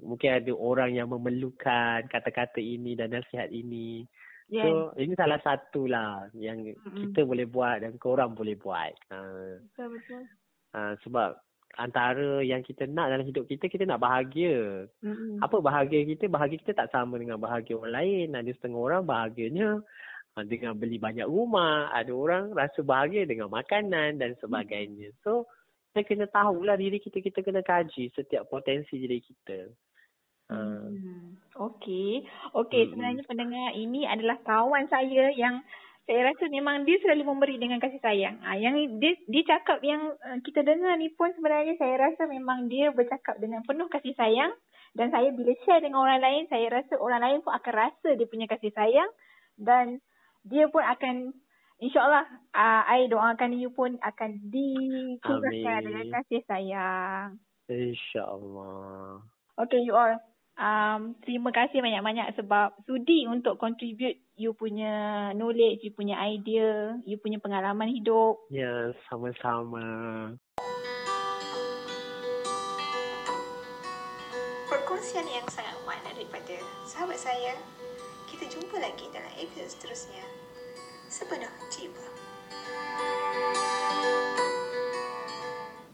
mungkin ada orang yang memerlukan kata-kata ini dan nasihat ini. Yeah. So, ini salah satu lah yang Mm-mm. kita boleh buat dan korang boleh buat. Ha, betul betul. ha, sebab antara yang kita nak dalam hidup kita, kita nak bahagia. Mm-mm. Apa bahagia kita? Bahagia kita tak sama dengan bahagia orang lain. Ada setengah orang bahagianya ah, dengan beli banyak rumah. Ada orang rasa bahagia dengan makanan dan sebagainya. So, kita kena tahulah diri kita. Kita kena kaji setiap potensi diri kita. Ah, Hmm. Okey. Okey, Mm-mm. sebenarnya pendengar ini adalah kawan saya yang saya rasa memang dia selalu memberi dengan kasih sayang. Ah, yang dia dia cakap yang uh, kita dengar ni pun sebenarnya saya rasa memang dia bercakap dengan penuh kasih sayang dan saya bila share dengan orang lain, saya rasa orang lain pun akan rasa dia punya kasih sayang dan dia pun akan InsyaAllah, uh, I doakan you pun akan dikurangkan Amin. dengan kasih sayang. InsyaAllah. Okay, you all. Um, terima kasih banyak-banyak sebab sudi untuk contribute you punya knowledge, you punya idea, you punya pengalaman hidup. Ya, sama-sama. Perkongsian yang sangat makna daripada sahabat saya. Kita jumpa lagi dalam episod seterusnya. Sepenuh jiwa.